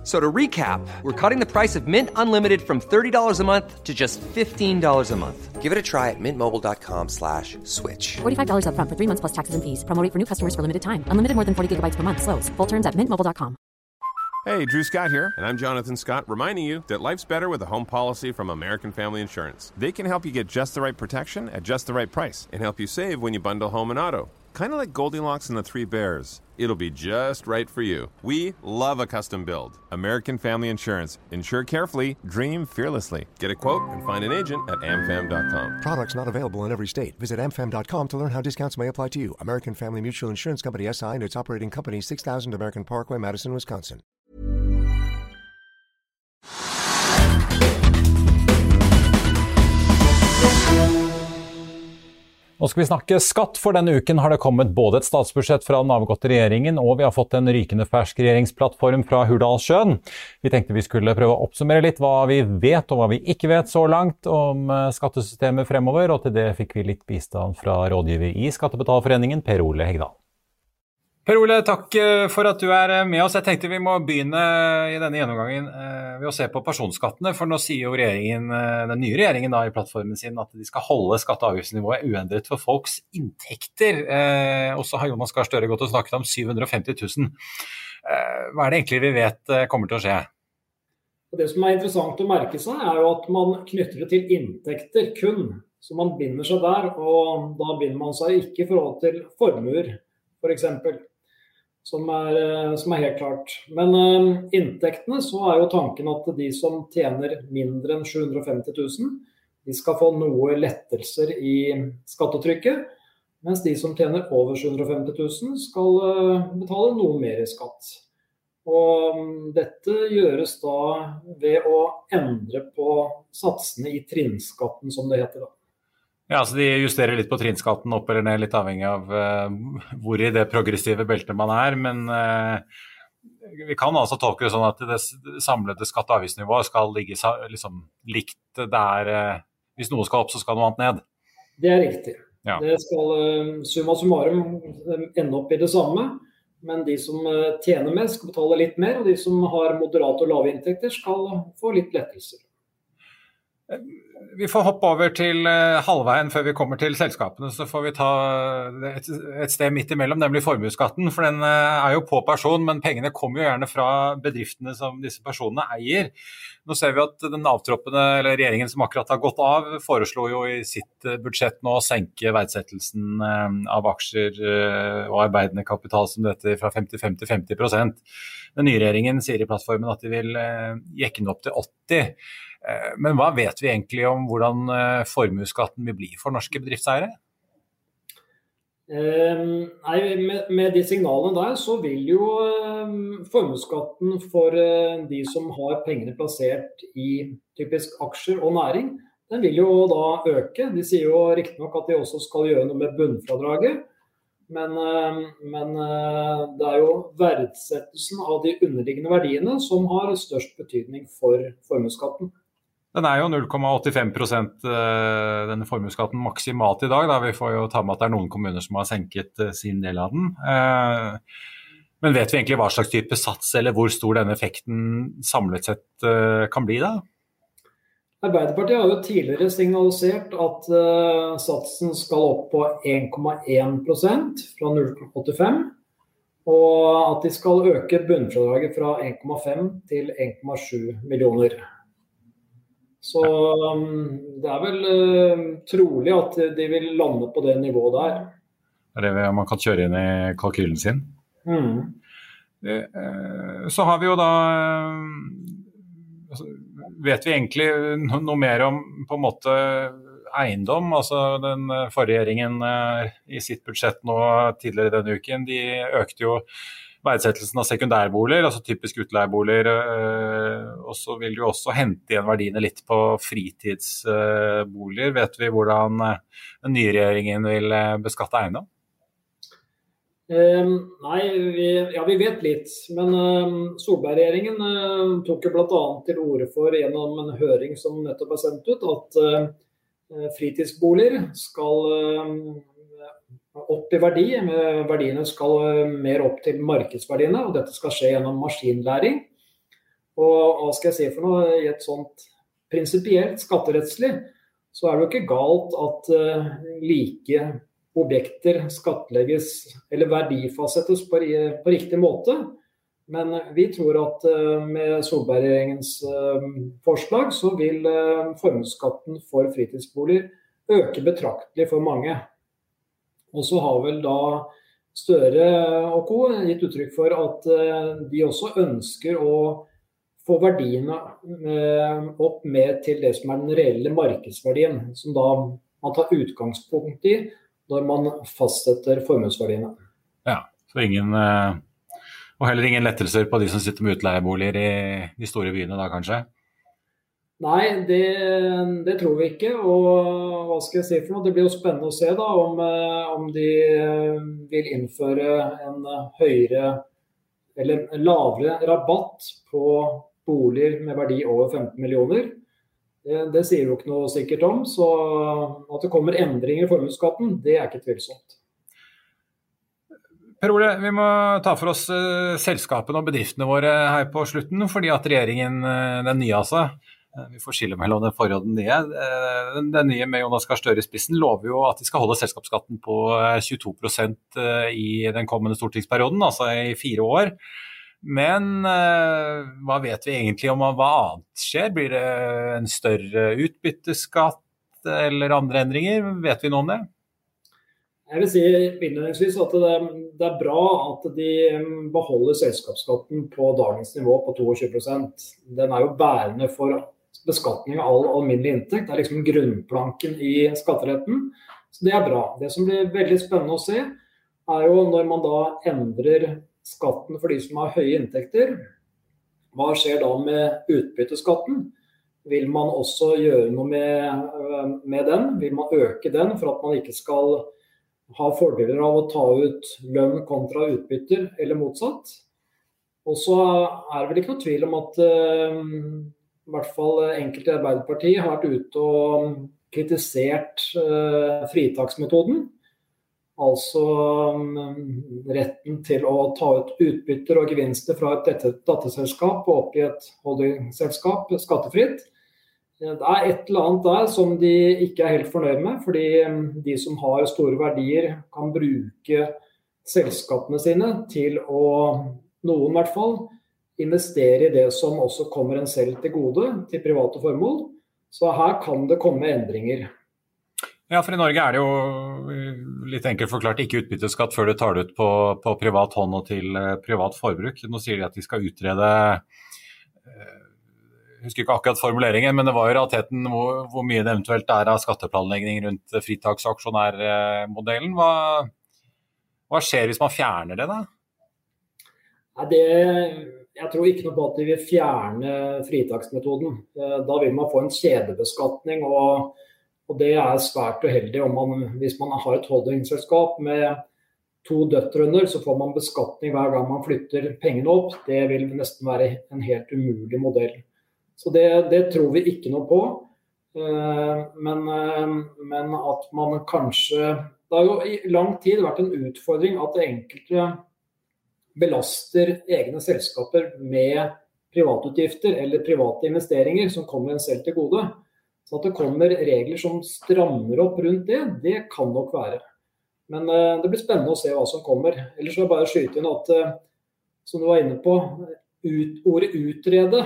F- So to recap, we're cutting the price of Mint Unlimited from $30 a month to just $15 a month. Give it a try at mintmobile.com slash switch. $45 upfront for three months plus taxes and fees. Promo rate for new customers for limited time. Unlimited more than 40 gigabytes per month. Slows. Full terms at mintmobile.com. Hey, Drew Scott here, and I'm Jonathan Scott, reminding you that life's better with a home policy from American Family Insurance. They can help you get just the right protection at just the right price and help you save when you bundle home and auto. Kind of like Goldilocks and the Three Bears. It'll be just right for you. We love a custom build. American Family Insurance. Insure carefully, dream fearlessly. Get a quote and find an agent at amfam.com. Products not available in every state. Visit amfam.com to learn how discounts may apply to you. American Family Mutual Insurance Company SI and its operating company 6000 American Parkway, Madison, Wisconsin. Nå skal vi snakke skatt, for denne uken har det kommet både et statsbudsjett fra den avgåtte regjeringen, og vi har fått en rykende fersk regjeringsplattform fra Hurdalssjøen. Vi tenkte vi skulle prøve å oppsummere litt hva vi vet og hva vi ikke vet så langt om eh, skattesystemet fremover, og til det fikk vi litt bistand fra rådgiver i Skattebetalerforeningen, Per Ole Hegdal. Per Ole, takk eh, for at du er med oss. Jeg tenkte vi må begynne i denne gjennomgangen eh, ved å se på personskattene. For nå sier jo regjeringen, eh, den nye regjeringen da, i plattformen sin at de skal holde skatte- og avgiftsnivået uendret for folks inntekter. Og så har Jonas Gahr Støre gått og snakket om 750 000. Hva er det egentlig vi vet kommer til å skje? Det som er interessant å merke seg, er jo at man knytter det til inntekter kun. Så man binder seg der, og da binder man seg ikke i forhold til formuer, f.eks. Som, er, eh, som er helt klart. Men uh, inntektene, så er jo tanken at de som tjener mindre enn 750 000, de skal få noe lettelser i skattetrykket. Mens de som tjener over 750 000, skal uh, betale noe mer i skatt. Og um, dette gjøres da ved å endre på satsene i trinnskatten, som det heter. da. Ja, så De justerer litt på trinnskatten opp eller ned, litt avhengig av uh, hvor i det progressive beltet man er. Men uh, vi kan altså tolke det sånn at det samlede skatte- og avgiftsnivået skal ligge liksom, likt der uh, Hvis noe skal opp, så skal noe annet ned. Det er riktig. Ja. Det skal summa summarum ende opp i det samme. Men de som tjener mest, skal betale litt mer. Og de som har moderate og lave inntekter, skal få litt lettelser. Vi får hoppe over til uh, halvveien før vi kommer til selskapene. Så får vi ta et, et sted midt imellom, nemlig formuesskatten. For den uh, er jo på person, men pengene kommer jo gjerne fra bedriftene som disse personene eier. Nå ser vi at den avtroppende, eller regjeringen som akkurat har gått av, foreslo jo i sitt budsjett nå å senke verdsettelsen av aksjer og arbeidende kapital som dette fra 55 til 50% Den nye regjeringen sier i plattformen at de vil jekke den opp til 80 men hva vet vi egentlig om hvordan formuesskatten vil bli for norske bedriftseiere? Um, nei, med, med, de signalene der, så vil jo um, formuesskatten for uh, de som har pengene plassert i typisk aksjer og næring, den vil jo da øke. De sier jo riktignok at de også skal gjøre noe med bunnfradraget. Men, uh, men uh, det er jo verdsettelsen av de underliggende verdiene som har størst betydning for formuesskatten. Den er jo 0,85 eh, denne formuesskatten maksimalt i dag. Da. Vi får jo ta med at det er noen kommuner som har senket eh, sin del av den. Eh, men vet vi egentlig hva slags type sats eller hvor stor denne effekten samlet sett kan bli da? Arbeiderpartiet har jo tidligere signalisert at satsen skal opp på 1,1% fra 0,85. Og at de skal øke bunnfradraget fra 1,5 til 1,7 millioner. Så um, det er vel uh, trolig at de vil lande på det nivået der. Det er det man kan kjøre inn i kalkylen sin? Mm. Uh, så har vi jo da uh, Vet vi egentlig noe mer om på en måte eiendom? Altså Den forrige regjeringen i sitt budsjett nå tidligere denne uken, de økte jo verdsettelsen av sekundærboliger, altså typisk utleieboliger. Øh, og så vil du også hente igjen verdiene litt på fritidsboliger. Vet vi hvordan øh, den nye regjeringen vil øh, beskatte eiendom? Um, nei, vi, ja, vi vet litt. Men um, Solberg-regjeringen uh, tok jo bl.a. til orde for gjennom en høring som nettopp er sendt ut, at uh, fritidsboliger skal uh, i verdi. Verdiene skal mer opp til markedsverdiene, og dette skal skje gjennom maskinlæring. Og hva skal jeg si for noe, i et sånt prinsipielt skatterettslig, så er det jo ikke galt at like objekter skattlegges eller verdifastsettes på, på, riktig måte. Men vi tror at uh, med Solberg-regjeringens uh, forslag så vil formuesskatten for fritidsboliger øke betraktelig for mange. Og så har vel da Støre og co. gitt uttrykk for at de også ønsker å få verdiene opp med til det som er den reelle markedsverdien, som da man tar utgangspunkt i når man fastsetter formuesverdiene. Ja, så ingen, eh, og heller ingen lettelser på de som sitter med utleieboliger i de store byene da, kanskje? Nei, det, det, tror vi ikke. Og hva skal jeg si for noe? Det blir jo spennende å se da om, eh, om de eh, vil innføre en høyere eller lavere rabatt på boliger med verdi over 15 millioner. Det, det sier jo ikke noe sikkert om. Så at det kommer endringer i formuesskatten, det er ikke tvilsomt. Per Ole, vi må ta for oss selskapene og bedriftene våre her på slutten. Fordi at regjeringen, den nye altså, vi får skille mellom den forrige og den nye, den, den, nye med Jonas Gahr Støre i spissen lover jo at de skal holde selskapsskatten på 22% i den kommende stortingsperioden, altså i fire år. Men hva vet vi egentlig om hva annet skjer? Blir det en større utbytteskatt eller andre endringer? Vet vi noe om det? Jeg vil si innledningsvis at det, det, er bra at de beholder selskapsskatten på dagens nivå på 22% Den er jo bærende for beskatning av all alminnelig inntekt. Er liksom grunnplanken i skatteretten. Så det er bra. Det som blir veldig spennende å se, er jo når man da endrer skatten for de som har høye inntekter. Hva skjer da med utbytteskatten? Vil man også gjøre noe med, øh, med, den? Vil man øke den for at man ikke skal ha fordeler av å ta ut lønn kontra utbytter, eller motsatt? Og så er det vel ikke noe tvil om at uh, i hvert fall enkelte i Arbeiderpartiet har vært ute og kritisert uh, fritaksmetoden. Altså mm, retten til å ta ut utbytter og gevinster fra et datterselskap og opp i et holdingselskap skattefritt. Det er et eller annet der som de ikke er helt fornøyd med. Fordi mm, de som har store verdier, kan bruke selskapene sine til å, noen i hvert fall, investere i det som også kommer en selv til gode, til private formål. Så her kan det komme endringer. Ja, for i Norge er det jo litt enkelt forklart ikke utbytteskatt før du tar det ut på, på privat hånd og til eh, privat forbruk. Nå sier de at de skal utrede eh, jeg husker ikke akkurat formuleringen, men det var jo realiteten hvor, hvor mye det eventuelt er av skatteplanlegging rundt fritaksaksjonærmodellen. Hva, hva, skjer hvis man fjerner det, da? Nei, det, jeg tror ikke noe på at de vil fjerne fritaksmetoden. Eh, da vil man få en kjedebeskatning. og og Det er svært uheldig man, hvis man har et holdingselskap med to døtre så får man beskatning hver gang man flytter pengene opp. Det vil nesten være en helt umulig modell. Så det, det tror vi ikke noe på. Eh, men, eh, men, at man kanskje Det har jo i lang tid vært en utfordring at enkelte belaster egne selskaper med privatutgifter eller private investeringer som kommer en selv til gode. Så at det kommer regler som strammer opp rundt det, det kan nok være. Men uh, det blir spennende å se hva som kommer. Ellers vil jeg bare skyte inn at, uh, som du var inne på, ut, ordet 'utrede'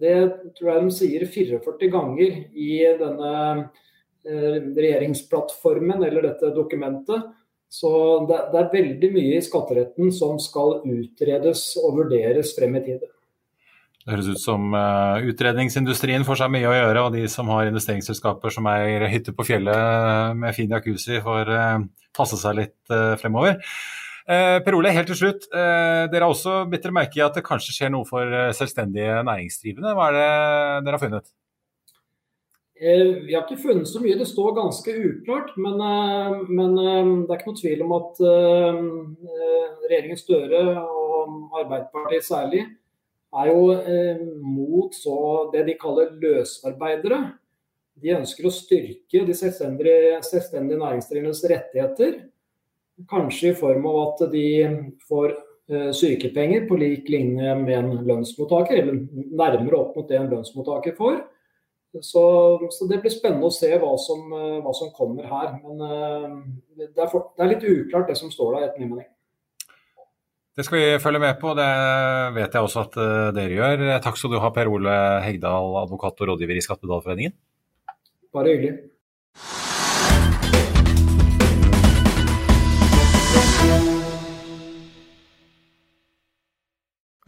det tror jeg de sier 44 ganger i denne uh, regjeringsplattformen eller dette dokumentet. Så det, det, er veldig mye i skatteretten som skal utredes og vurderes frem i tid. Det høres ut som uh, utredningsindustrien får seg mye å gjøre, og de som har investeringsselskaper som eier hytte på fjellet med fin jacuzzi, får uh, passe seg litt uh, fremover. per Ole, helt til slutt. dere har også bitt dere merke i at det kanskje skjer noe for selvstendige næringsdrivende. Hva er det dere har funnet? Vi har ikke funnet så mye. Det står ganske uklart. Men, men det er ikke noe tvil om at regjeringen Støre, og Arbeiderpartiet særlig, er jo mot det de kaller løsarbeidere. De ønsker å styrke de selvstendige, selvstendige næringsdrivendes rettigheter. Kanskje i form av at de får eh, sykepenger på lik linje med en lønnsmottaker, eller nærmere opp mot det en lønnsmottaker får. Så, så det blir spennende å se hva som, eh, hva som kommer her. Men uh, det, er for, det, er litt uklart det som står der, etter min mening. Det skal vi følge med på, det vet jeg også at uh, dere gjør. Takk skal du ha, Per Ole Hegdal, advokat og rådgiver i Skattebedalforeningen. Bare hyggelig.